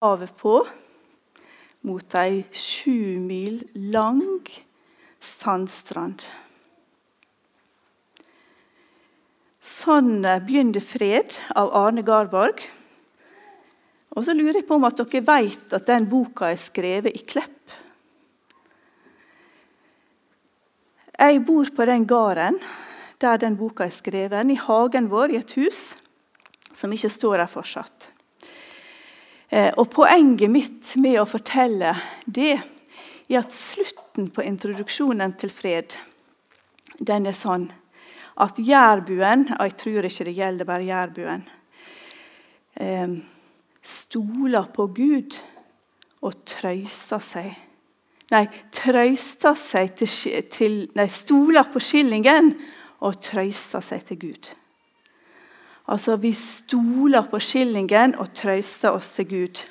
havet på mot ei sju mil lang sandstrand. Sånn begynner 'Fred' av Arne Garborg. Og så lurer jeg på om at dere vet at den boka er skrevet i Klepp. Jeg bor på den gården der den boka er skrevet, i hagen vår i et hus som ikke står der fortsatt. Eh, og Poenget mitt med å fortelle det er at slutten på introduksjonen til fred den er sånn at jærbuen og Jeg tror ikke det gjelder bare jærbuen. Eh, stoler på Gud og trøyster seg. Nei, trøyster seg til, til Nei, stoler på skillingen og trøyster seg til Gud. Altså, vi stoler på skillingen og trøster oss til Gud.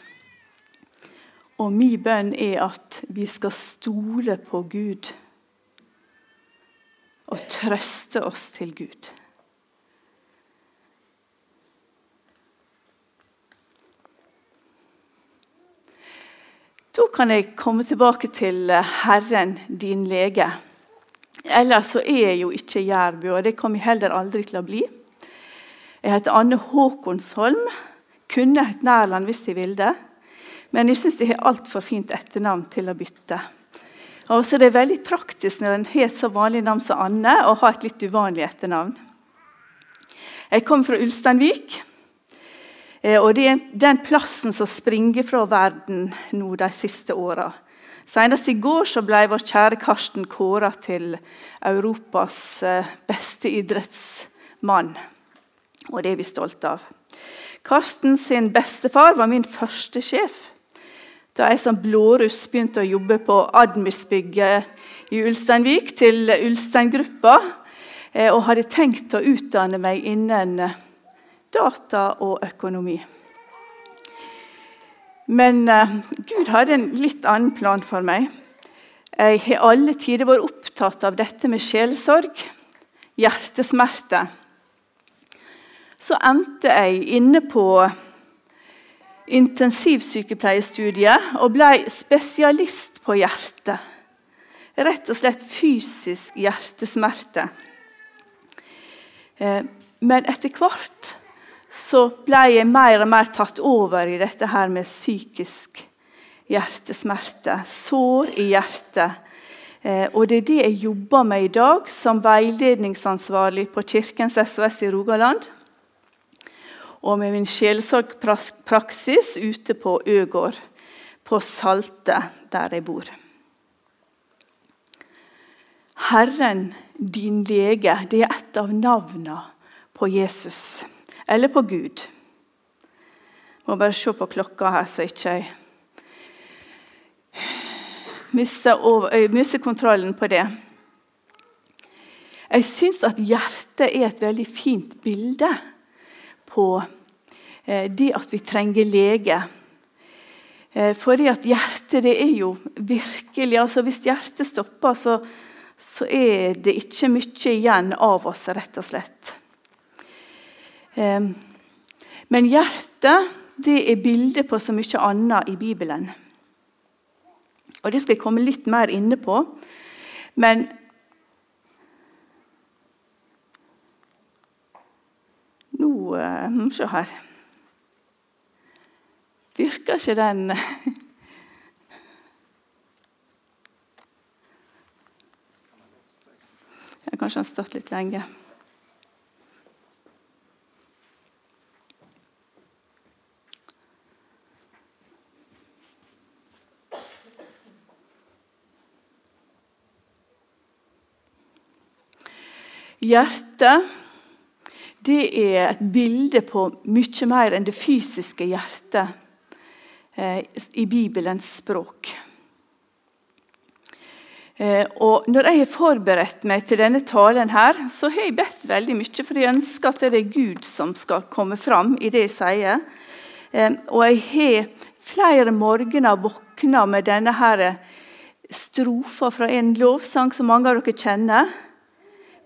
Og min bønn er at vi skal stole på Gud og trøste oss til Gud. Da kan jeg komme tilbake til Herren, din lege. Ellers så er jeg jo ikke jærbu, og det kommer jeg heller aldri til å bli. Jeg heter Anne Håkonsholm. Kunne hett Nærland hvis jeg ville. det. Men jeg syns jeg har altfor fint etternavn til å bytte. Og så det veldig praktisk når en har et så vanlig navn som Anne, å ha et litt uvanlig etternavn. Jeg kommer fra Ulsteinvik. Eh, og Det er den plassen som springer fra verden nå de siste åra. Senest i går ble vår kjære Karsten kåra til Europas eh, beste idrettsmann. Og det er vi stolte av. Karsten sin bestefar var min første sjef da jeg som blåruss begynte å jobbe på Admis-bygget i Ulsteinvik til Ulsteingruppa, eh, og hadde tenkt å utdanne meg innen data og økonomi. Men uh, Gud hadde en litt annen plan for meg. Jeg har alle tider vært opptatt av dette med sjelesorg, hjertesmerte. Så endte jeg inne på intensivsykepleierstudiet og ble spesialist på hjertet. Rett og slett fysisk hjertesmerte. Eh, men etter hvert så ble jeg mer og mer tatt over i dette her med psykisk hjertesmerte. Sår i hjertet. Eh, og det er det jeg jobber med i dag som veiledningsansvarlig på Kirkens SOS i Rogaland. Og med min sjelsorgpraksis ute på Øgård, på Salte, der jeg bor. Herren, din lege, det er et av navnene på Jesus eller på Gud. Jeg må bare se på klokka her, så ikke jeg mister, mister kontrollen på det. Jeg syns at hjertet er et veldig fint bilde på eh, det at vi trenger lege. For fordi at hjertet det er jo virkelig altså Hvis hjertet stopper, så, så er det ikke mye igjen av oss, rett og slett. Men hjertet det er bildet på så mye annet i Bibelen. Og Det skal jeg komme litt mer inne på. Men Nå uh, Se her. Virker ikke den Kanskje den har stått litt lenge. Hjertet det er et bilde på mye mer enn det fysiske hjertet eh, i Bibelens språk. Eh, og når jeg har forberedt meg til denne talen, her, så har jeg bedt veldig mye, for jeg ønsker at det er Gud som skal komme fram i det jeg sier. Eh, og jeg har flere morgener våkna med denne her strofa fra en lovsang som mange av dere kjenner.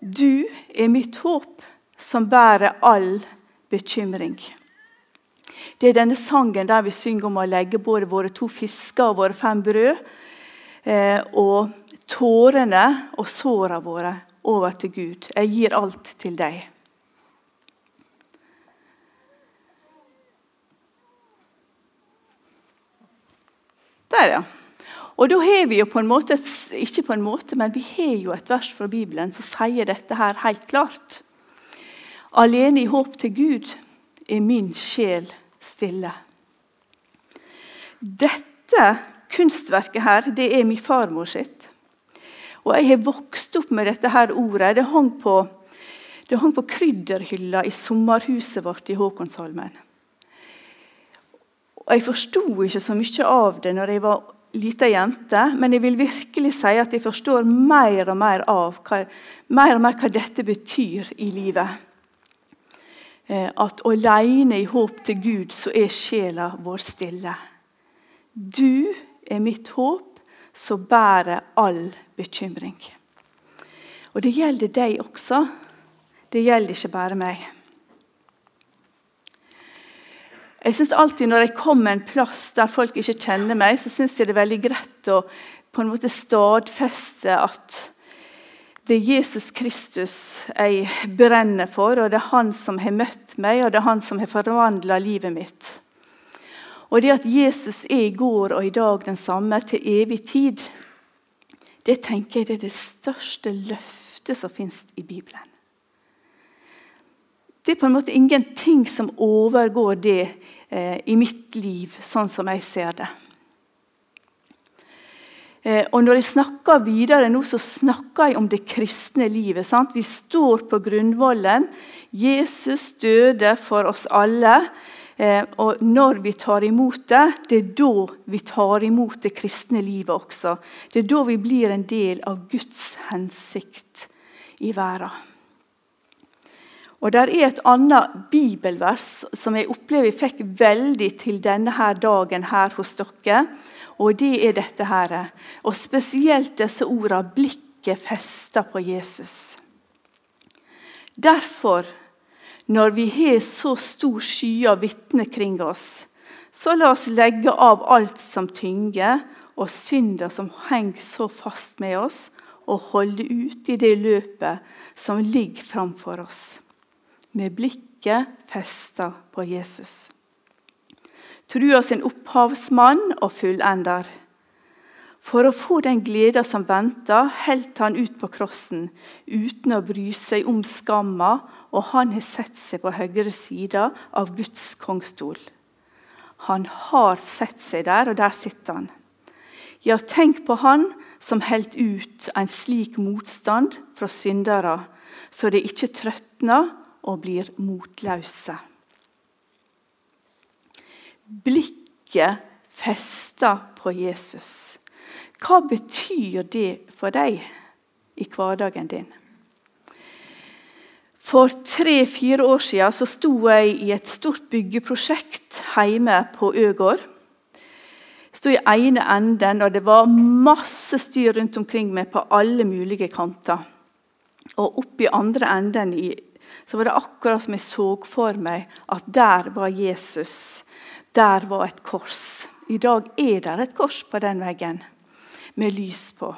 Du er mitt håp som bærer all bekymring. Det er denne sangen der vi synger om å legge både våre to fisker og våre fem brød. Eh, og tårene og såra våre over til Gud. Jeg gir alt til deg. Der, ja. Og da har vi jo på en måte, ikke på en måte, men vi har jo et vers fra Bibelen som sier dette her helt klart. Alene i håp til Gud er min sjel stille. Dette kunstverket her, det er min farmor sitt. Og jeg har vokst opp med dette her ordet. Det hang på, det hang på krydderhylla i sommerhuset vårt i Håkonsholmen. Og Jeg forsto ikke så mye av det når jeg var lita jente, men jeg vil virkelig si at jeg forstår mer og mer av mer og mer hva dette betyr i livet. Eh, at alene i håp til Gud så er sjela vår stille. Du er mitt håp, som bærer all bekymring. Og det gjelder deg også. Det gjelder ikke bare meg. Jeg synes alltid Når jeg kommer en plass der folk ikke kjenner meg, så synes jeg det er veldig greit å på en måte stadfeste at det er Jesus Kristus jeg brenner for, og det er han som har møtt meg, og det er han som har forvandla livet mitt. Og det at Jesus er i går og i dag den samme til evig tid, det tenker jeg det er det største løftet som fins i Bibelen. Det er på en måte ingenting som overgår det eh, i mitt liv, sånn som jeg ser det. Eh, og Når jeg snakker videre nå, så snakker jeg om det kristne livet. Sant? Vi står på grunnvollen. Jesus døde for oss alle. Eh, og når vi tar imot det, det er da vi tar imot det kristne livet også. Det er da vi blir en del av Guds hensikt i verden. Og Der er et annet bibelvers som jeg opplever jeg fikk veldig til denne her dagen her hos dere. Og det er dette her. Og spesielt disse ordene 'blikket festa på Jesus'. Derfor, når vi har så stor sky av vitner kring oss, så la oss legge av alt som tynger, og synder som henger så fast med oss, og holde ut i det løpet som ligger framfor oss med blikket festa på Jesus. Trua sin opphavsmann og fullender. For å få den gleda som venta, holdt han ut på krossen uten å bry seg om skamma, og han har sett seg på høyre side av Guds kongstol. Han har sett seg der, og der sitter han. Ja, tenk på han som holdt ut en slik motstand fra syndere, så det ikke trøtna og blir motløse. Blikket festa på Jesus. Hva betyr det for deg i hverdagen din? For tre-fire år siden så sto jeg i et stort byggeprosjekt hjemme på Øgård. Sto i ene enden, og det var masse styr rundt omkring meg på alle mulige kanter. Og oppe i andre enden i så var det akkurat som jeg så for meg at der var Jesus. Der var et kors. I dag er det et kors på den veggen med lys på.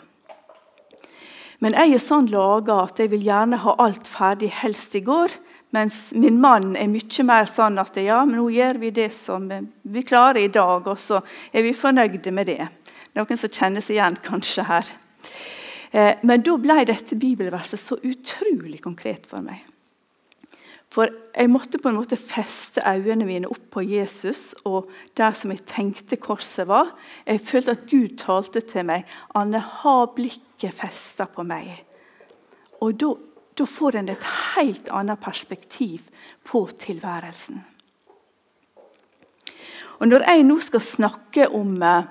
Men jeg er sånn laga at jeg vil gjerne ha alt ferdig helst i går. Mens min mann er mye mer sånn at ja, men nå gjør vi det som vi klarer i dag, og så er vi fornøyde med det. Noen som kjenner seg igjen kanskje her. Eh, men da ble dette bibelverset så utrolig konkret for meg. For jeg måtte på en måte feste øynene mine opp på Jesus og der som jeg tenkte korset var. Jeg følte at Gud talte til meg. 'Anne, ha blikket festa på meg.' Og da, får en et helt annet perspektiv på tilværelsen. Og Når jeg nå skal snakke om eh,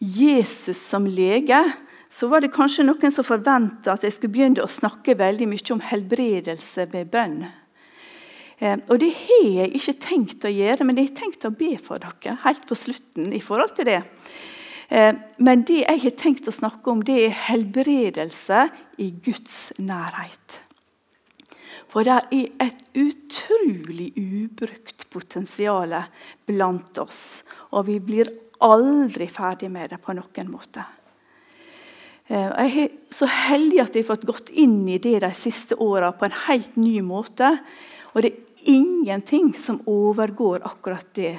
Jesus som lege, så var det kanskje noen som forventa at jeg skulle begynne å snakke veldig mye om helbredelse ved bønn. Eh, og det har jeg ikke tenkt å gjøre, men jeg har tenkt å be for dere helt på slutten. i forhold til det. Eh, men det jeg har tenkt å snakke om, det er helbredelse i Guds nærhet. For det er et utrolig ubrukt potensial blant oss. Og vi blir aldri ferdig med det på noen måte. Eh, jeg er så heldig at jeg har fått gått inn i det de siste åra på en helt ny måte. Og det ingenting som overgår akkurat det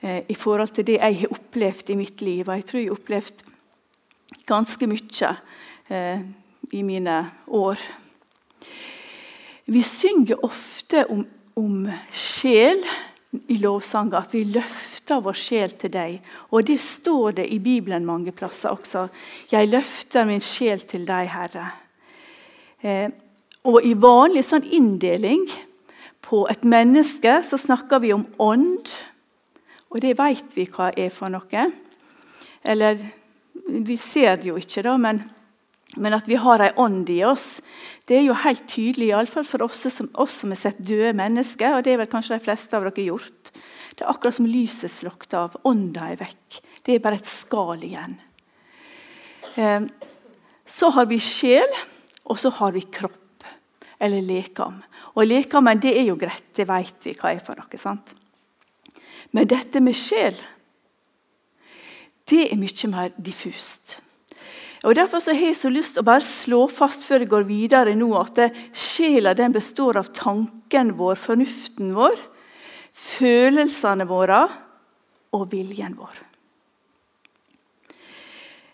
eh, i forhold til det jeg har opplevd i mitt liv. Og jeg tror jeg har opplevd ganske mye eh, i mine år. Vi synger ofte om, om sjel i lovsanger, at vi løfter vår sjel til deg. Og det står det i Bibelen mange plasser også. 'Jeg løfter min sjel til deg, Herre'. Eh, og i vanlig sånn inndeling på et menneske så snakker vi om ånd. Og det vet vi hva er for noe. Eller vi ser det jo ikke, da, men men at vi har ei ånd i oss, det er jo helt tydelig, iallfall for oss som, oss som har sett døde mennesker. og Det er vel kanskje de fleste av dere gjort. Det er akkurat som lyset slukket av. Ånda er vekk. Det er bare et skall igjen. Eh, så har vi sjel, og så har vi kropp. Eller lekam. Og lekammen det er jo greit, det vet vi hva er for noe. sant? Men dette med sjel, det er mye mer diffust. Og Derfor har jeg så lyst til å bare slå fast før jeg går videre nå, at sjela den består av tanken vår, fornuften vår, følelsene våre og viljen vår.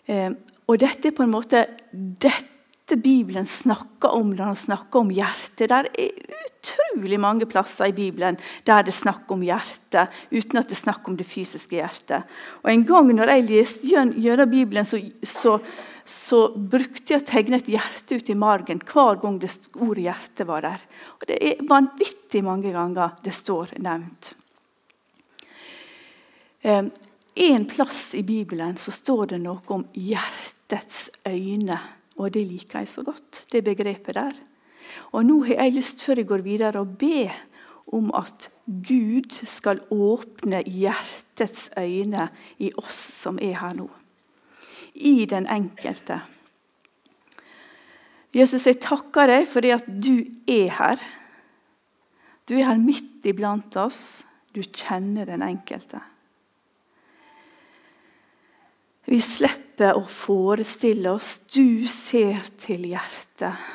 Eh, og dette er på en måte dette Bibelen snakker om når han snakker om hjertet. Der er utrolig mange plasser i Bibelen der det er snakk om hjertet, uten at det er snakk om det fysiske hjertet. Og En gang når jeg leste gjennom Bibelen, så, så så brukte jeg å tegne et hjerte ut i margen hver gang det ordet 'hjerte' var der. Og Det er vanvittig mange ganger det står nevnt. Eh, en plass i Bibelen så står det noe om hjertets øyne. Og det liker jeg så godt, det begrepet der. Og Nå har jeg lyst før jeg går videre, å be om at Gud skal åpne hjertets øyne i oss som er her nå i den enkelte. Jesus, jeg takker deg fordi at du er her. Du er her midt iblant oss. Du kjenner den enkelte. Vi slipper å forestille oss. Du ser til hjertet.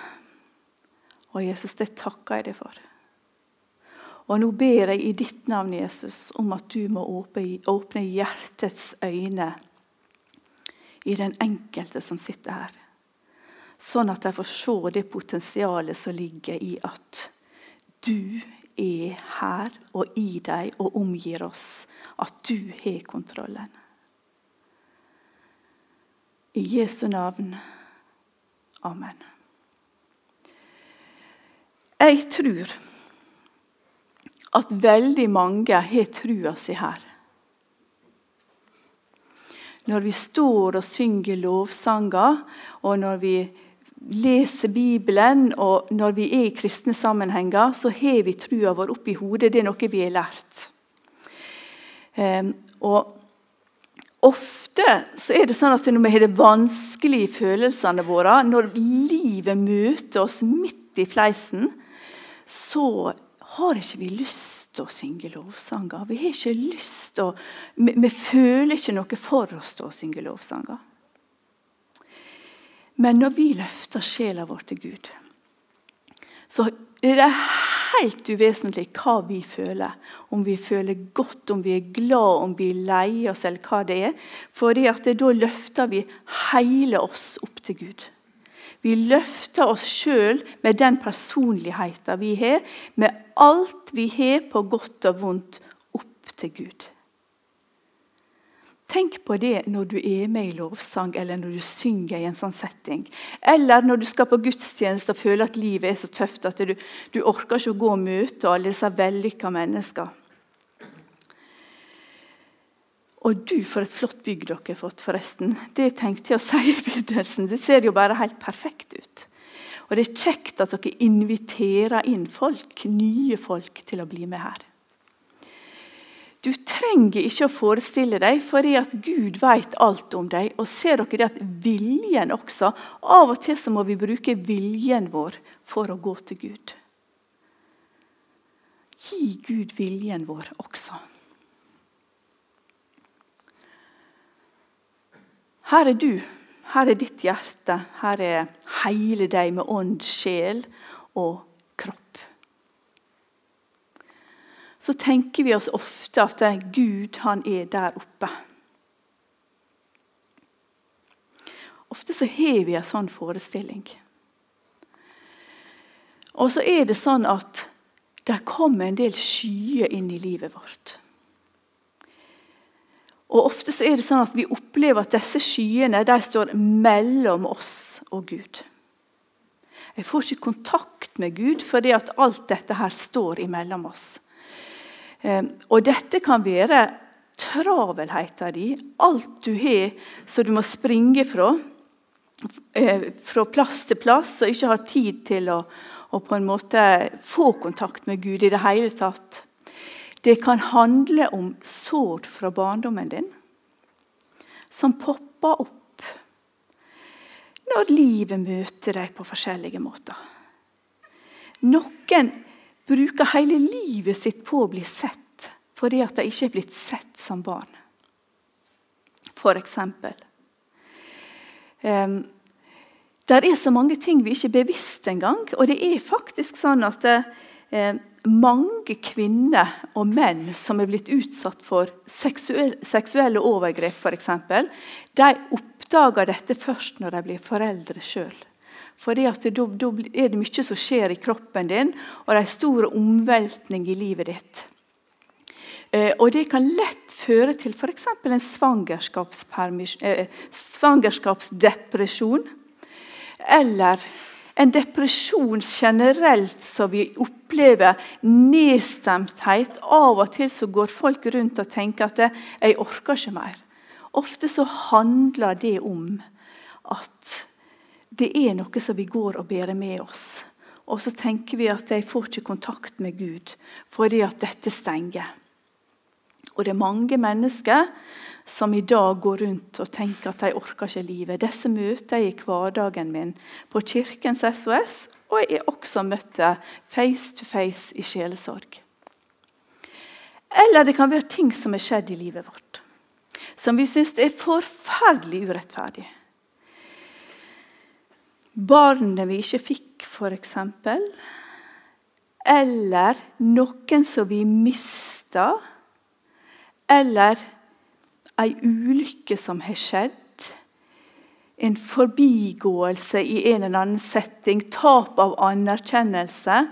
Og Jesus, det takker jeg deg for. Og nå ber jeg i ditt navn, Jesus, om at du må åpne hjertets øyne i den enkelte som sitter her. Sånn at de får se det potensialet som ligger i at du er her og i deg og omgir oss. At du har kontrollen. I Jesu navn. Amen. Jeg tror at veldig mange har trua si her når vi står og synger lovsanger, og når vi leser Bibelen, og når vi er i kristne sammenhenger, så har vi trua vår oppi hodet. Det er noe vi har lært. Um, og Ofte så er det sånn at når vi har det vanskelig i følelsene våre, når livet møter oss midt i fleisen, så har ikke vi lyst til å synge lovsanger. Vi har ikke lyst til å, vi, vi føler ikke noe for oss til å synge lovsanger. Men når vi løfter sjela vår til Gud, så er helt uvesentlig hva vi føler. Om vi føler godt, om vi er glad, om vi er lei oss, eller hva det er. For da løfter vi hele oss opp til Gud. Vi løfter oss sjøl med den personligheten vi har, med alt vi har på godt og vondt, opp til Gud. Tenk på det når du er med i lovsang eller når du synger i en sånn setting. Eller når du skal på gudstjeneste og føler at livet er så tøft at du, du orker ikke å gå og møte alle disse vellykka mennesker. Og du, for et flott bygg dere har fått, forresten. Det tenkte jeg å si i begynnelsen. Det ser jo bare helt perfekt ut. Og det er kjekt at dere inviterer inn folk, nye folk til å bli med her. Du trenger ikke å forestille deg, fordi at Gud vet alt om deg. Og ser dere det at viljen også Av og til så må vi bruke viljen vår for å gå til Gud. gi Gud viljen vår også. Her er du, her er ditt hjerte, her er hele deg med ånd, sjel og kropp. Så tenker vi oss ofte at Gud han er der oppe. Ofte så har vi en sånn forestilling. Og så er det sånn at det kommer en del skyer inn i livet vårt. Og Ofte så er det sånn at vi opplever at disse skyene de står mellom oss og Gud. Jeg får ikke kontakt med Gud fordi at alt dette her står imellom oss. Ehm, og dette kan være travelheten din, alt du har som du må springe fra. Eh, fra plass til plass og ikke har tid til å, å på en måte få kontakt med Gud i det hele tatt. Det kan handle om sår fra barndommen din som popper opp når livet møter deg på forskjellige måter. Noen bruker hele livet sitt på å bli sett fordi at de ikke er blitt sett som barn. For eksempel. Um, det er så mange ting vi ikke er bevisst engang. Og det er faktisk sånn at eh, mange kvinner og menn som er blitt utsatt for seksuelle, seksuelle overgrep, f.eks., de oppdager dette først når de blir foreldre sjøl. For da, er det mye som skjer i kroppen din, og det er en stor omveltning i livet ditt. Eh, og det kan lett føre til f.eks. en eh, svangerskapsdepresjon. Eller en depresjon generelt som vi opplever nedstemthet. Av og til så går folk rundt og tenker at 'jeg orker ikke mer'. Ofte så handler det om at det er noe som vi går og bærer med oss. Og så tenker vi at de får ikke kontakt med Gud fordi at dette stenger. Og det er mange mennesker som i dag går rundt og tenker at de orker ikke livet. Disse møter jeg i hverdagen min på Kirkens SOS, og jeg har også møtt face to face i sjelesorg. Eller det kan være ting som er skjedd i livet vårt, som vi syns er forferdelig urettferdig. Barnet vi ikke fikk, f.eks. Eller noen som vi mista eller ei ulykke som har skjedd. En forbigåelse i en eller annen setting. Tap av anerkjennelse.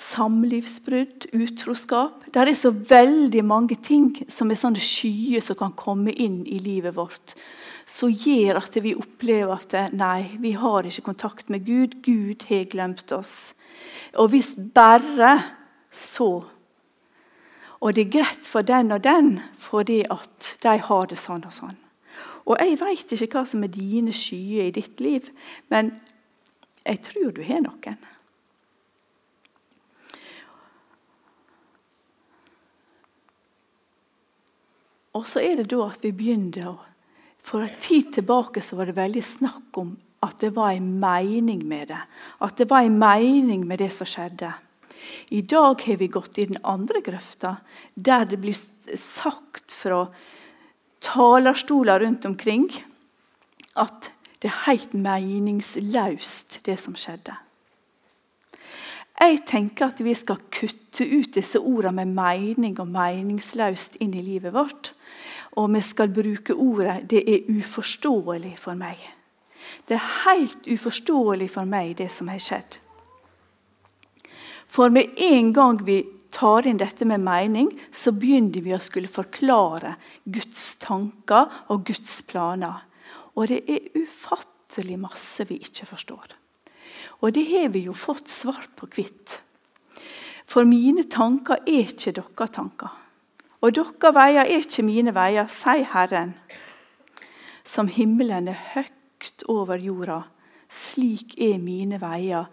Samlivsbrudd, utroskap. Det er så veldig mange ting som er sånne skyer som kan komme inn i livet vårt. Som gjør at vi opplever at nei, vi har ikke kontakt med Gud. Gud har glemt oss. Og hvis bare så og det er greit for den og den fordi at de har det sånn og sånn. Og Jeg veit ikke hva som er dine skyer i ditt liv, men jeg tror du har noen. Og så er det da at vi begynner å For en tid tilbake så var det veldig snakk om at det var en mening med det. At det var en mening med det som skjedde. I dag har vi gått i den andre grøfta, der det blir sagt fra talerstoler rundt omkring at det er helt meningsløst, det som skjedde. Jeg tenker at vi skal kutte ut disse ordene med mening og meningsløst inn i livet vårt. Og vi skal bruke ordet 'det er uforståelig for meg'. Det er helt uforståelig for meg, det som har skjedd. For med en gang vi tar inn dette med mening, så begynner vi å skulle forklare Guds tanker og Guds planer. Og det er ufattelig masse vi ikke forstår. Og det har vi jo fått svart på hvitt. For mine tanker er ikke deres tanker. Og dere veier er ikke mine veier, sier Herren. Som himmelen er høyt over jorda, slik er mine veier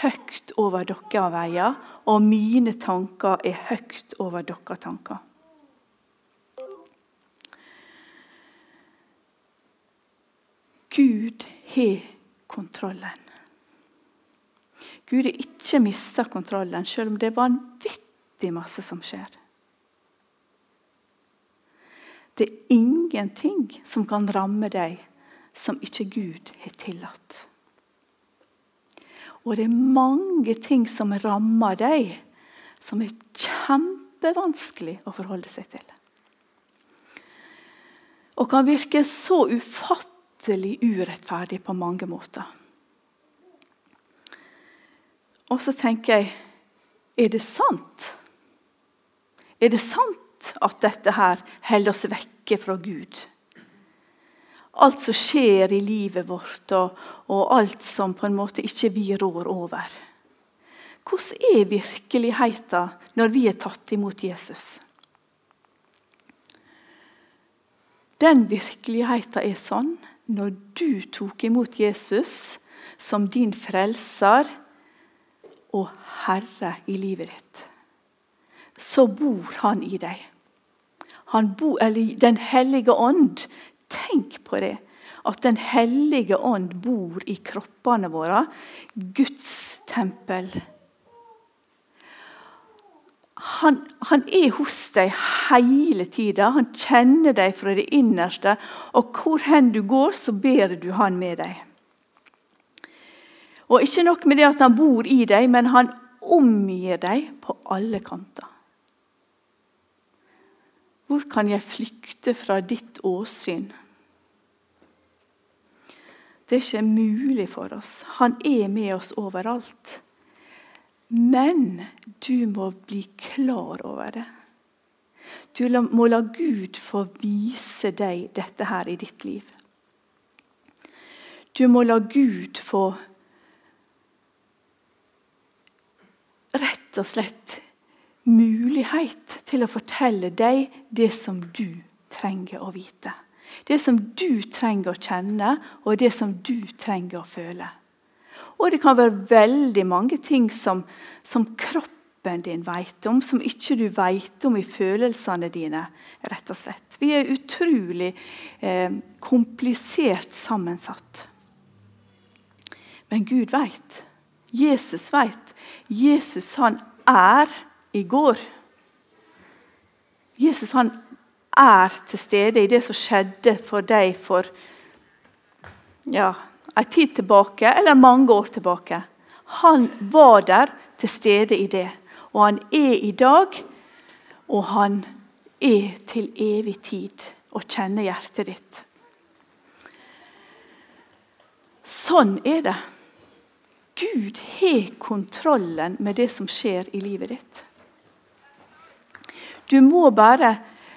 høyt over deres veier, og mine tanker er høyt over deres tanker. Gud har kontrollen. Gud har ikke mista kontrollen, selv om det er vanvittig masse som skjer. Det er ingenting som kan ramme deg som ikke Gud har tillatt. Og det er mange ting som rammer deg, som er kjempevanskelig å forholde seg til. Og kan virke så ufattelig urettferdig på mange måter. Og så tenker jeg er det sant? Er det sant at dette her holder oss vekke fra Gud? Alt som skjer i livet vårt, og, og alt som på en måte ikke vi rår over. Hvordan er virkeligheten når vi er tatt imot Jesus? Den virkeligheten er sånn når du tok imot Jesus som din frelser og herre i livet ditt, så bor han i deg. Han bor, eller Den hellige ånd. Tenk på det. At Den hellige ånd bor i kroppene våre. Guds tempel. Han, han, er hos deg hele tida. Han kjenner deg fra det innerste. Og hvor hen du går, så ber du han med deg. Og ikke nok med det at han bor i deg, men han omgir deg på alle kanter. Hvor kan jeg flykte fra ditt åsyn? Det er ikke mulig for oss. Han er med oss overalt. Men du må bli klar over det. Du må la Gud få vise deg dette her i ditt liv. Du må la Gud få rett og slett mulighet til å fortelle deg det som du trenger å vite. Det som du trenger å kjenne, og det som du trenger å føle. Og det kan være veldig mange ting som, som kroppen din vet om, som ikke du vet om i følelsene dine. rett og slett. Vi er utrolig eh, komplisert sammensatt. Men Gud vet. Jesus vet. Jesus han er i går. Jesus han er til stede i det som skjedde for deg for ja, en tid tilbake, eller mange år tilbake. Han var der til stede i det. Og han er i dag, og han er til evig tid og kjenner hjertet ditt. Sånn er det. Gud har kontrollen med det som skjer i livet ditt. Du må bare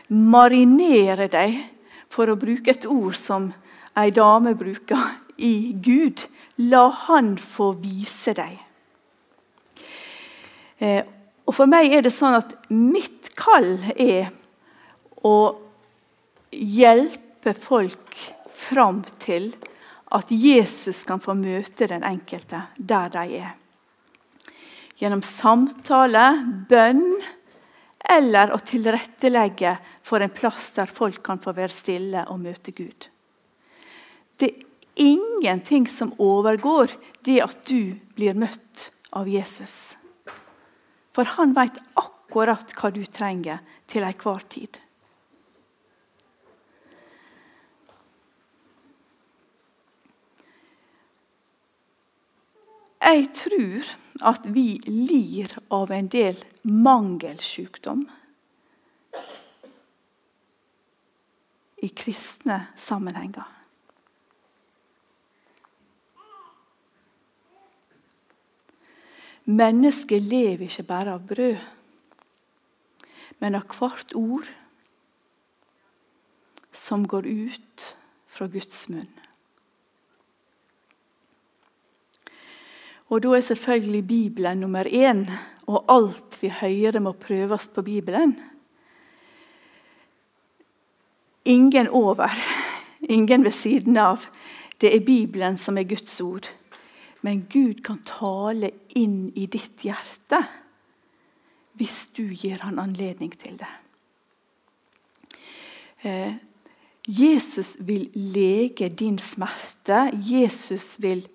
marinere deg, for å bruke et ord som ei dame bruker, i Gud. La Han få vise deg. Eh, og For meg er det sånn at mitt kall er å hjelpe folk fram til at Jesus kan få møte den enkelte der de er. Gjennom samtale, bønn eller å tilrettelegge for en plass der folk kan få være stille og møte Gud. Det er ingenting som overgår det at du blir møtt av Jesus. For han vet akkurat hva du trenger til enhver tid. Jeg tror at vi lir av en del mangelsjukdom i kristne sammenhenger. Mennesket lever ikke bare av brød, men av hvert ord som går ut fra Guds munn. Og Da er selvfølgelig Bibelen nummer én, og alt vi hører, må prøves på Bibelen. Ingen over, ingen ved siden av. Det er Bibelen som er Guds ord. Men Gud kan tale inn i ditt hjerte hvis du gir han anledning til det. Eh, Jesus vil lege din smerte. Jesus vil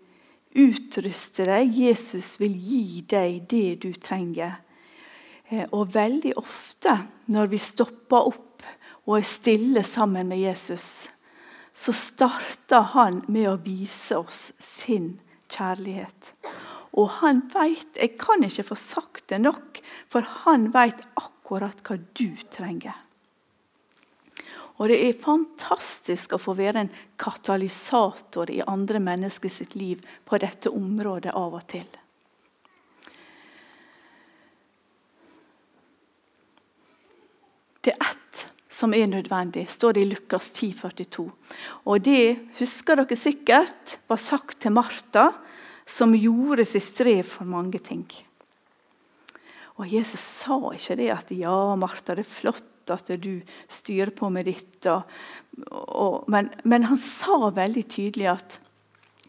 utruste deg. Jesus vil gi deg det du trenger. Eh, og veldig ofte når vi stopper opp og er stille sammen med Jesus, så starter han med å vise oss sin kjærlighet. Og han veit Jeg kan ikke få sagt det nok, for han veit akkurat hva du trenger. Og det er fantastisk å få være en katalysator i andre mennesker sitt liv på dette området av og til. Det er ett som er nødvendig, står det i Lukas 10, 42. Og det husker dere sikkert var sagt til Martha, som gjorde sitt strev for mange ting. Og Jesus sa ikke det at 'ja, Martha, det er flott at du styrer på med ditt'. Og, og, men, men, han sa veldig tydelig at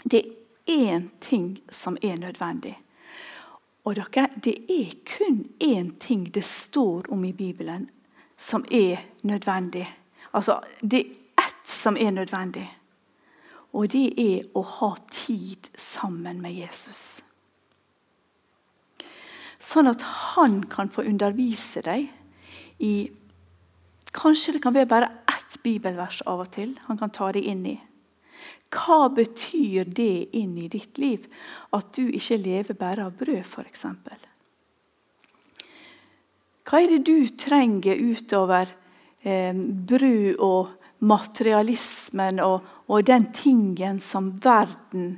det er én ting som er nødvendig. Og dere, det er kun én ting det står om i Bibelen som er nødvendig. Altså, det er ett som er nødvendig. Og det er å ha tid sammen med Jesus. Sånn at han kan få undervise deg i Kanskje det kan være bare ett bibelvers av og til han kan ta deg inn i. Hva betyr det inn i ditt liv at du ikke lever bare av brød, f.eks.? Hva er det du trenger utover eh, brød og materialismen og, og den tingen som verden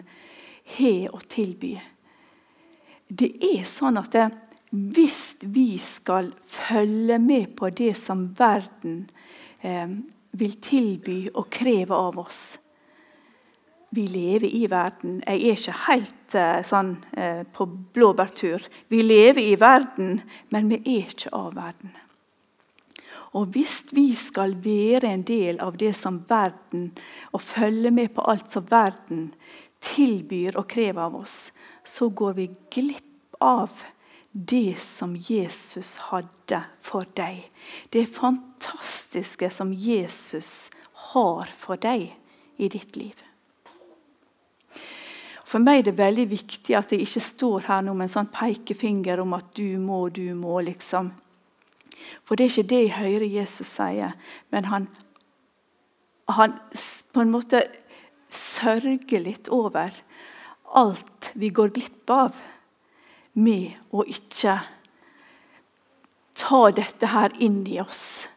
har å tilby? Det er sånn at det, hvis vi skal følge med på det som verden eh, vil tilby og kreve av oss Vi lever i verden. Jeg er ikke helt eh, sånn eh, på blåbærtur. Vi lever i verden, men vi er ikke av verden. Og hvis vi skal være en del av det som verden, og følge med på alt som verden tilbyr og krever av oss, så går vi glipp av det som Jesus hadde for deg. Det fantastiske som Jesus har for deg i ditt liv. For meg er det veldig viktig at jeg ikke står her nå med en sånn pekefinger om at du må, du må, liksom. For det er ikke det jeg hører Jesus sier. Men han, han på en måte sørger litt over alt vi går glipp av med å ikke ta dette her inn i oss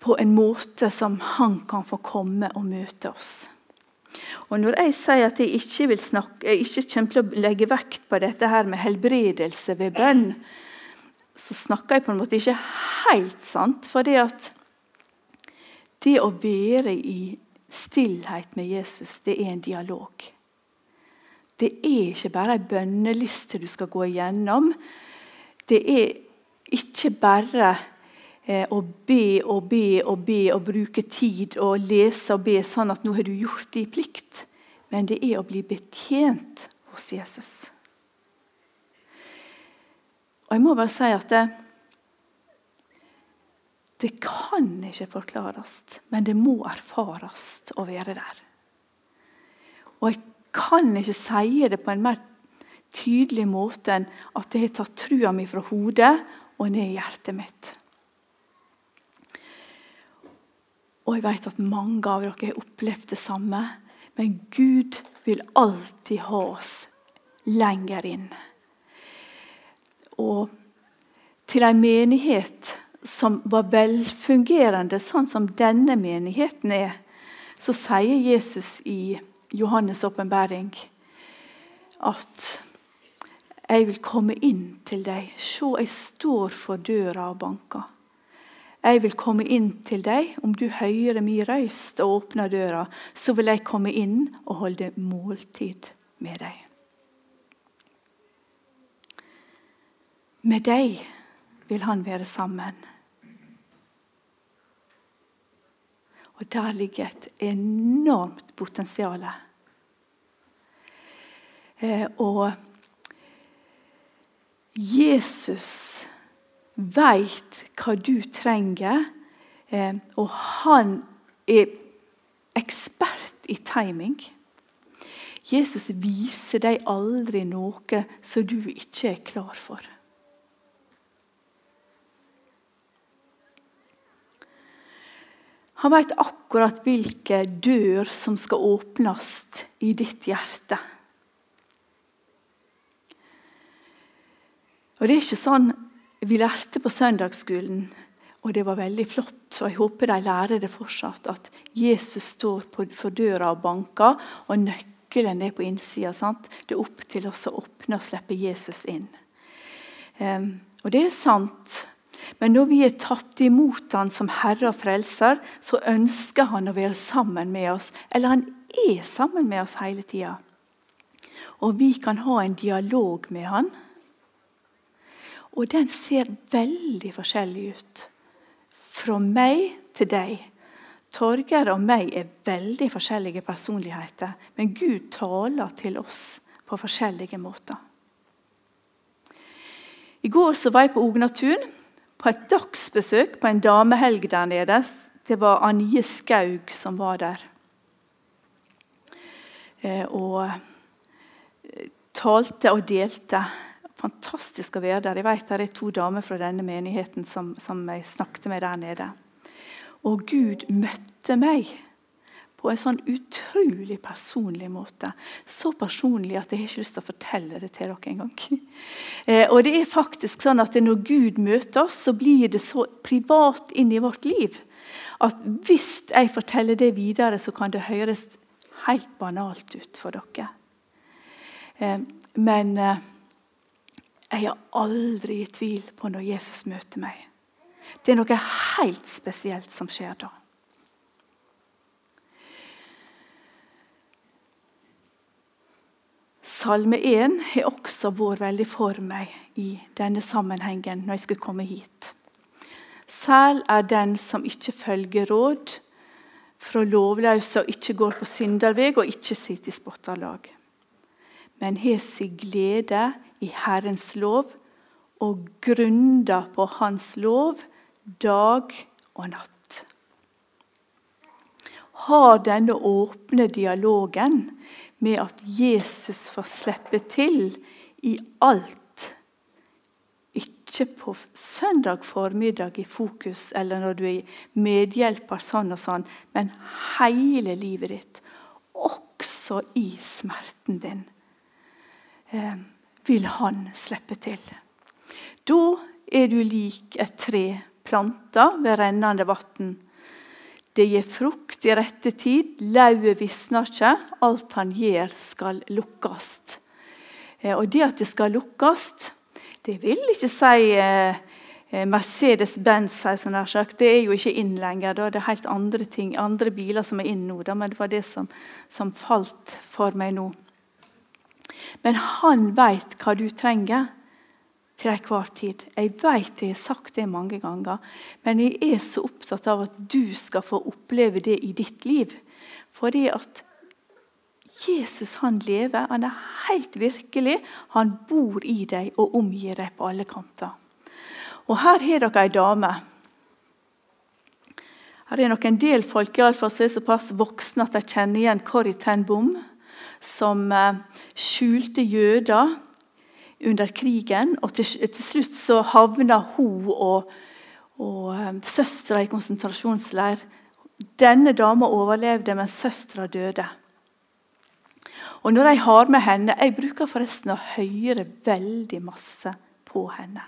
på en måte som han kan få komme og møte oss. Og Når jeg sier at jeg ikke, vil snakke, jeg ikke kommer til å legge vekt på dette her med helbredelse ved bønn, så snakker jeg på en måte ikke helt sant. For det at det å være i stillhet med Jesus, det er en dialog. Det er ikke bare ei bønneliste du skal gå igjennom. Det er ikke bare eh, å be og be og be og bruke tid og lese og be sånn at nå har du gjort din plikt. Men det er å bli betjent hos Jesus. Og jeg må bare si at det, det kan ikke forklares, men det må erfares å være der. Og jeg kan ikke si det på en mer tydelig måte enn at jeg har tatt trua mi fra hodet og ned i hjertet mitt. Og jeg vet at mange av dere har opplevd det samme. Men Gud vil alltid ha oss lenger inn. Og til en menighet som var velfungerende, sånn som denne menigheten er, så sier Jesus i Johannes' åpenbaring at jeg vil komme inn til deg. Se, jeg står for døra og banker. Jeg vil komme inn til deg. Om du hører min røyst og åpner døra, så vil jeg komme inn og holde måltid med deg. Med deg vil han være sammen. Og der ligger et enormt potensial. Eh, og Jesus veit hva du trenger, eh, og han er ekspert i timing. Jesus viser deg aldri noe som du ikke er klar for. Han vet akkurat hvilke dør som skal åpnes i ditt hjerte. Og Det er ikke sånn vi lærte på søndagsskolen, og det var veldig flott. og Jeg håper de lærer det fortsatt, at Jesus står for døra og banker, og nøkkelen er på innsida. Det er opp til oss å åpne og slippe Jesus inn. Um, og det er sant. Men når vi er tatt imot Han som Herre og Frelser, så ønsker Han å være sammen med oss. Eller Han er sammen med oss hele tida. Og vi kan ha en dialog med Han. Og den ser veldig forskjellig ut. Fra meg til deg. Torgeir og meg er veldig forskjellige personligheter, men Gud taler til oss på forskjellige måter. I går var jeg på Ognatun, på et dagsbesøk på en damehelg der nede. Det var Anje Skaug som var der. Eh, og eh, talte og delte Fantastisk å være der. Jeg vet Det er to damer fra denne menigheten som, som jeg snakket med der nede. Og Gud møtte meg på en sånn utrolig personlig måte. Så personlig at jeg har ikke lyst til å fortelle det til dere engang. Eh, og det er faktisk sånn at Når Gud møter oss, så blir det så privat inn i vårt liv at hvis jeg forteller det videre, så kan det høres helt banalt ut for dere. Eh, men eh, jeg er aldri i tvil på når Jesus møter meg. Det er noe helt spesielt som skjer da. Salme 1 har også vært veldig for meg i denne sammenhengen når jeg skulle komme hit. Sel er den som ikke følger råd fra lovløse og ikke går på synderveg og ikke sitter i spotterlag, men har sin glede i Herrens lov og grunner på Hans lov dag og natt. Har denne åpne dialogen med at Jesus får slippe til i alt. Ikke på søndag formiddag i fokus eller når du er medhjelper, sånn og sånn, men hele livet ditt. Også i smerten din. Eh, vil han slippe til. Da er du lik et tre planta ved rennende vann. Det gir frukt i rette tid, lauvet visner ikke, alt han gjør, skal lukkast. Eh, og det at det skal lukkast, det vil ikke si eh, eh, Mercedes-Benz. Det er jo ikke inn lenger. Da. Det er helt andre ting, andre biler som er inn nå. Da. Men det var det som, som falt for meg nå. Men han veit hva du trenger til enhver tid. Jeg vet jeg har sagt det mange ganger, men jeg er så opptatt av at du skal få oppleve det i ditt liv. Fordi at Jesus han lever, han er helt virkelig. Han bor i deg og omgir deg på alle kanter. Og her har dere ei dame. Her er nok en del folk i alle fall, som er såpass voksne at de kjenner igjen Corrie ten Bom som eh, skjulte jøder under krigen. og Til, til slutt så havna hun og, og um, søstera i konsentrasjonsleir. Denne dama overlevde, men søstera døde. Og når jeg har med henne, Jeg bruker forresten å høre veldig masse på henne.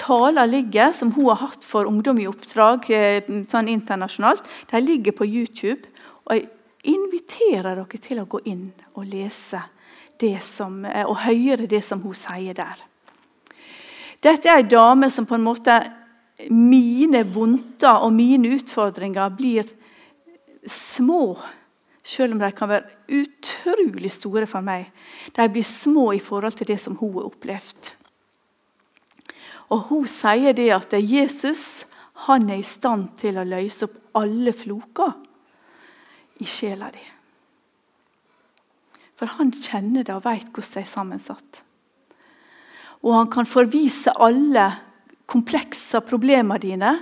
Taler ligger, som hun har hatt for ungdom i oppdrag eh, sånn internasjonalt, de ligger på YouTube. og jeg inviterer dere til å gå inn og lese det som, eh, og høre det som hun sier der. Dette er ei dame som på en måte Mine vondter og mine utfordringer blir små, selv om de kan være utrolig store for meg. De blir små i forhold til det som hun har opplevd. Og Hun sier det at Jesus han er i stand til å løse opp alle floker i sjela di. For han kjenner det og vet hvordan det er sammensatt. Og han kan forvise alle komplekse problemene dine.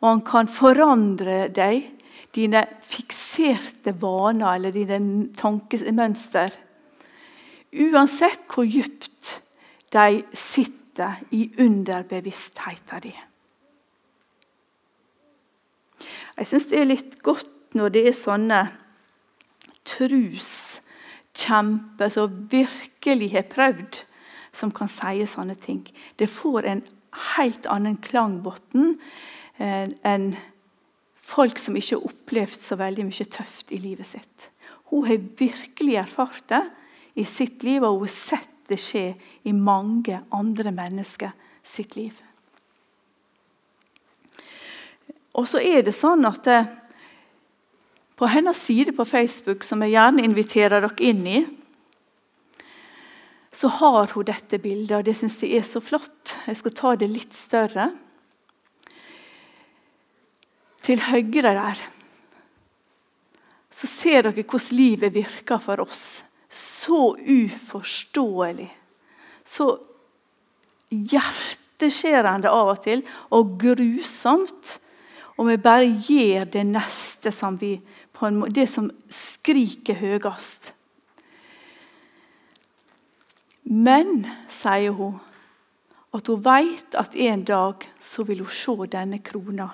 Og han kan forandre deg, dine fikserte vaner eller dine tankemønster. Uansett hvor djupt de sitter i underbevisstheten din. Jeg syns det er litt godt når det er sånne truskjemper som virkelig har prøvd, som kan si sånne ting. Det får en helt annen klangbunn eh, enn folk som ikke har opplevd så veldig mye tøft i livet sitt. Hun har virkelig erfart det i sitt liv, og hun har sett det skje i mange andre mennesker sitt liv. Og så er det sånn at det, eh, på hennes side på Facebook, som jeg gjerne inviterer dere inn i, så har hun dette bildet, og det syns jeg er så flott. Jeg skal ta det litt større. Til høyre der så ser dere hvordan livet virker for oss. Så uforståelig. Så hjerteskjærende av og til, og grusomt. Og vi bare gjør det neste som vi Det som skriker høyest. Men, sier hun, at hun vet at en dag så vil hun se denne krona.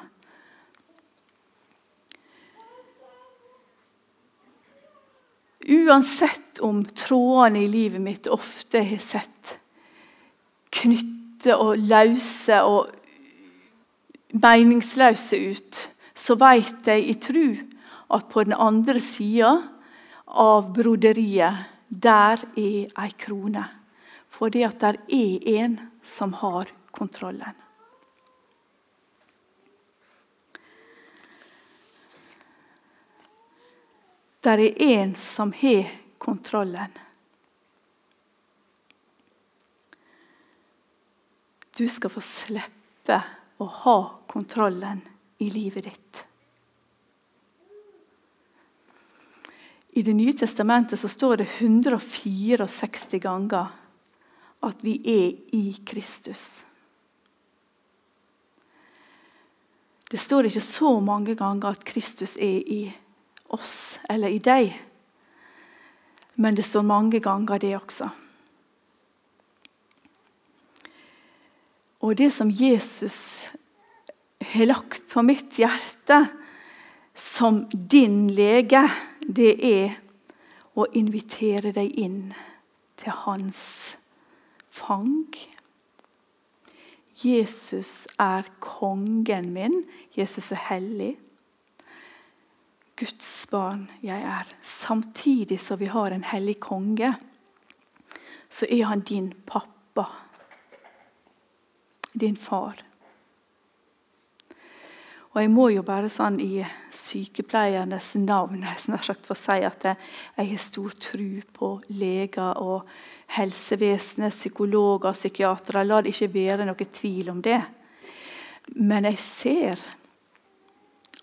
Uansett om trådene i livet mitt ofte har sett knytte og løse og meningsløse ut, så vet jeg i tru at på den andre sida av broderiet, der er ei krone. Fordi at der er en som har kontrollen. Der er en som har kontrollen. Du skal få slippe å ha kontrollen i livet ditt. I Det nye testamentet så står det 164 ganger at vi er i Kristus. Det står ikke så mange ganger at Kristus er i oss eller i deg. Men det står mange ganger, det også. Og det som Jesus har lagt på mitt hjerte som din lege, det er å invitere deg inn til hans fang. Jesus er kongen min. Jesus er hellig. Guds barn jeg er. Samtidig som vi har en hellig konge, så er han din pappa. Din far. Og jeg må jo bare sånn i sykepleiernes navn sagt få si at jeg har stor tro på leger og helsevesenet, psykologer og psykiatere. La det ikke være noe tvil om det. Men jeg ser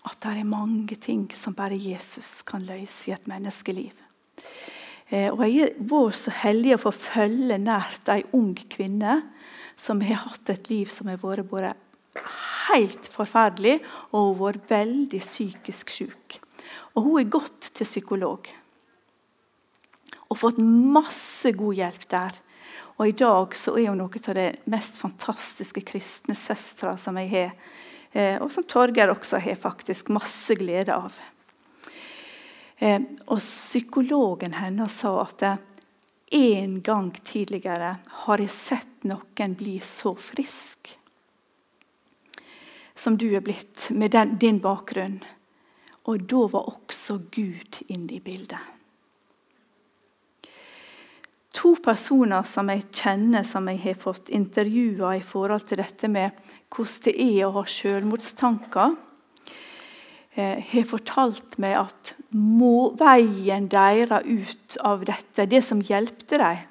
at det er mange ting som bare Jesus kan løse i et menneskeliv. Eh, og Jeg har vært så heldig å få følge nært ei ung kvinne som har hatt et liv som har vært både helt forferdelig, og hun var veldig psykisk syk. Og hun er gått til psykolog og fått masse god hjelp der. Og I dag så er hun noe av det mest fantastiske kristne søstre som jeg har Eh, og som Torgeir også har faktisk masse glede av. Eh, og Psykologen hennes sa at en gang tidligere har jeg sett noen bli så frisk som du er blitt, med den, din bakgrunn. Og da var også Gud inne i bildet. To personer som jeg kjenner, som jeg har fått intervjua i forhold til dette med hvordan det er å ha selvmordstanker, eh, har fortalt meg at må, veien deres ut av dette, det som hjelpte dem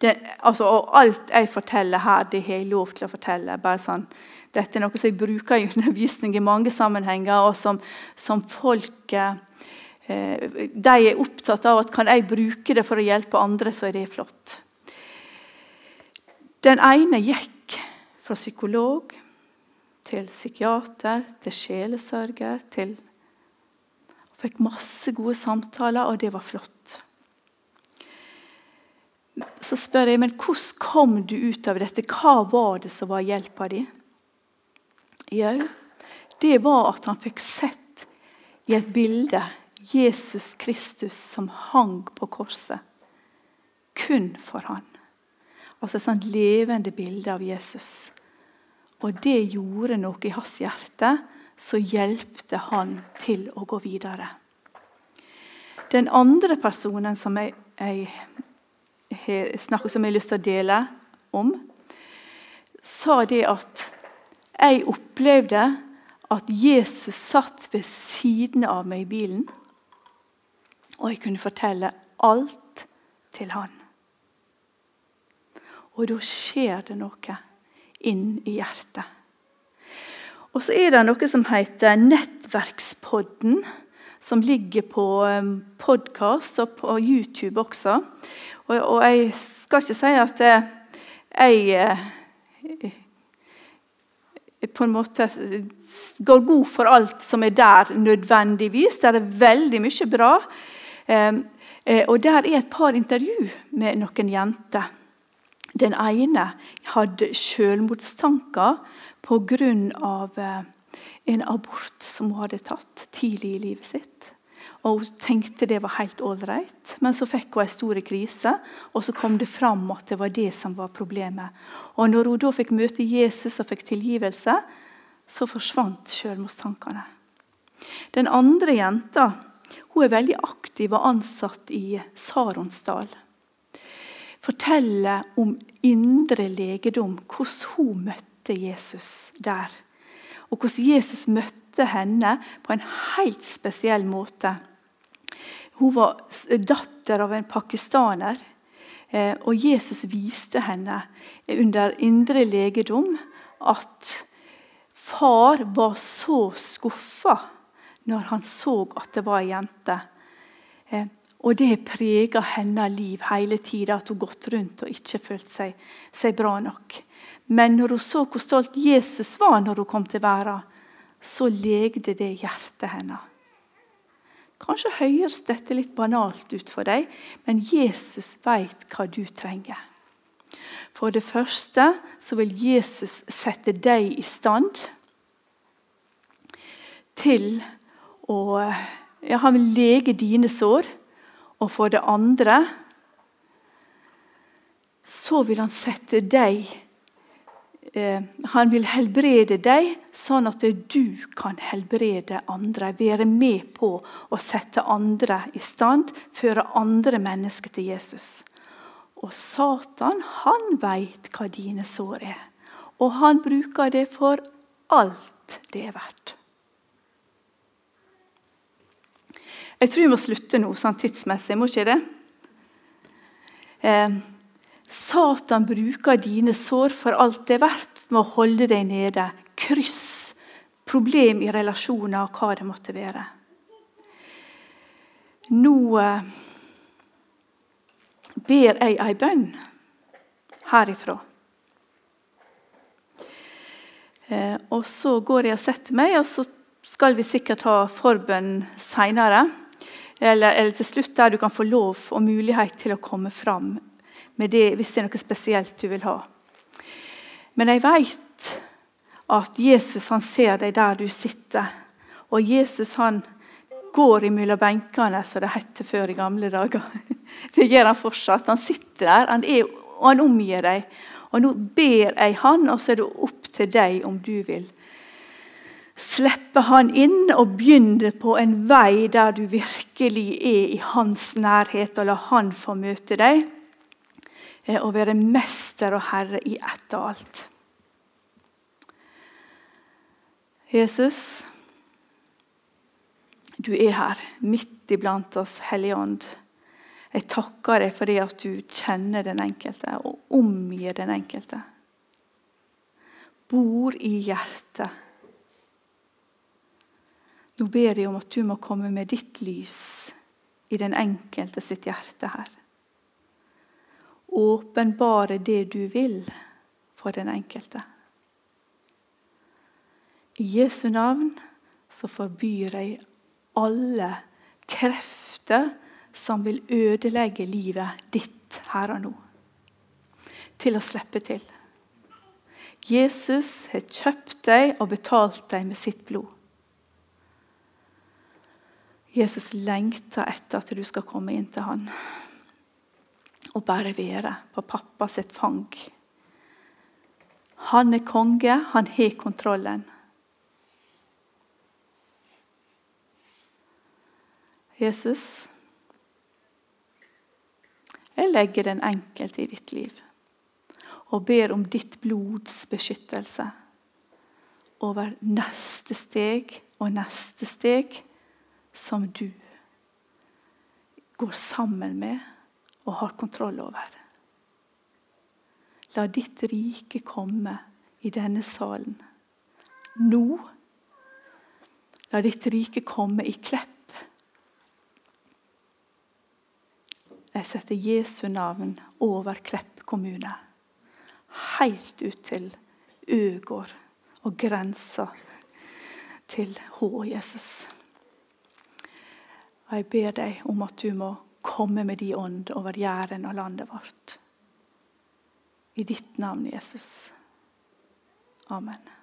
det, altså, og Alt jeg forteller her, det har jeg lov til å fortelle. bare sånn, Dette er noe som jeg bruker i undervisning i mange sammenhenger, og som, som folk eh, De er opptatt av at kan jeg bruke det for å hjelpe andre, så er det flott. Den ene gikk fra psykolog til psykiater til sjelesørger til Fikk masse gode samtaler, og det var flott. Så spør jeg men hvordan kom du ut av dette. Hva var det som var hjelpa di? Jau, det var at han fikk sett i et bilde Jesus Kristus som hang på korset. Kun for han. Altså et sånt levende bilde av Jesus. Og det gjorde noe i hans hjerte som hjelpte han til å gå videre. Den andre personen som jeg, jeg snakker som jeg har lyst til å dele om, sa det at jeg opplevde at Jesus satt ved siden av meg i bilen, og jeg kunne fortelle alt til han. Og da skjer det noe inn i hjertet. Og så er det noe som heter Nettverkspodden, som ligger på um, podkast og på YouTube også. Og, og, jeg skal ikke si at jeg eh, på en måte går god for alt som er der, nødvendigvis. Det er veldig mye bra. Um, og der er et par intervju med noen jenter. Den ene hadde selvmordstanker pga. Eh, en abort som hun hadde tatt tidlig i livet sitt. Og Hun tenkte det var helt ålreit, men så fikk hun en stor krise. Og så kom det fram at det var det som var problemet. Og når hun da fikk møte Jesus og fikk tilgivelse, så forsvant selvmordstankene. Den andre jenta hun er veldig aktiv og ansatt i Saronsdal forteller om indre legedom, hvordan hun møtte Jesus der. Og hvordan Jesus møtte henne på en helt spesiell måte. Hun var datter av en pakistaner, eh, og Jesus viste henne under indre legedom at far var så skuffa når han så at det var ei jente. Eh, og det prega hennes liv hele tida, at hun gått rundt og ikke følte seg, seg, bra nok. Men når hun så hvor stolt Jesus var når hun kom til verden, så legde det hjertet hennes. Kanskje høres dette litt banalt ut for deg, men Jesus vet hva du trenger. For det første så vil Jesus sette deg i stand til å ja, Han vil lege dine sår. Og for det andre så vil han sette deg Han vil helbrede deg, sånn at du kan helbrede andre. Være med på å sette andre i stand, føre andre mennesker til Jesus. Og Satan han veit hva dine sår er. Og han bruker det for alt det er verdt. Jeg tror vi må slutte nå, sånn tidsmessig. Må ikke det? Eh, Satan bruker dine sår for alt det er verdt med å holde deg nede. Kryss, problem i relasjoner og hva det måtte være. Nå eh, ber jeg ei bønn herifra. Eh, og så går jeg og setter meg, og så skal vi sikkert ha forbønn seinere. Eller, eller, til slutt der du kan få lov og mulighet til å komme fram med det hvis det er noe spesielt du vil ha. Men jeg vet at Jesus han ser deg der du sitter. Og Jesus han går imellom benkene, som det het før i gamle dager. Det gjør han fortsatt. Han sitter der, han er, og han omgir deg. Og Nå ber jeg han, og så er det opp til deg om du vil slippe han inn og begynne på en vei der du virkelig er i hans nærhet, og la han få møte deg eh, å være mester og herre i ett og alt. Jesus, du er her, midt iblant oss, Hellige Ånd. Jeg takker deg for det at du kjenner den enkelte og omgir den enkelte. Bor i hjertet nå ber jeg om at du må komme med ditt lys i den enkelte sitt hjerte her. Åpenbare det du vil for den enkelte. I Jesu navn så forbyr jeg alle krefter som vil ødelegge livet ditt her og nå, til å slippe til. Jesus har kjøpt deg og betalt deg med sitt blod. Jesus lengter etter at du skal komme inn til han og bare være på pappa sitt fang. Han er konge, han har kontrollen. Jesus, jeg legger den enkelte i ditt liv og ber om ditt blods beskyttelse over neste steg og neste steg som du går sammen med og har kontroll over. La ditt rike komme i denne salen nå. La ditt rike komme i Klepp Jeg setter Jesu navn over Klepp kommune. Helt ut til Øgård og grensa til H. Jesus. Og jeg ber deg om at du må komme med de ånd over Jæren og landet vårt. I ditt navn, Jesus. Amen.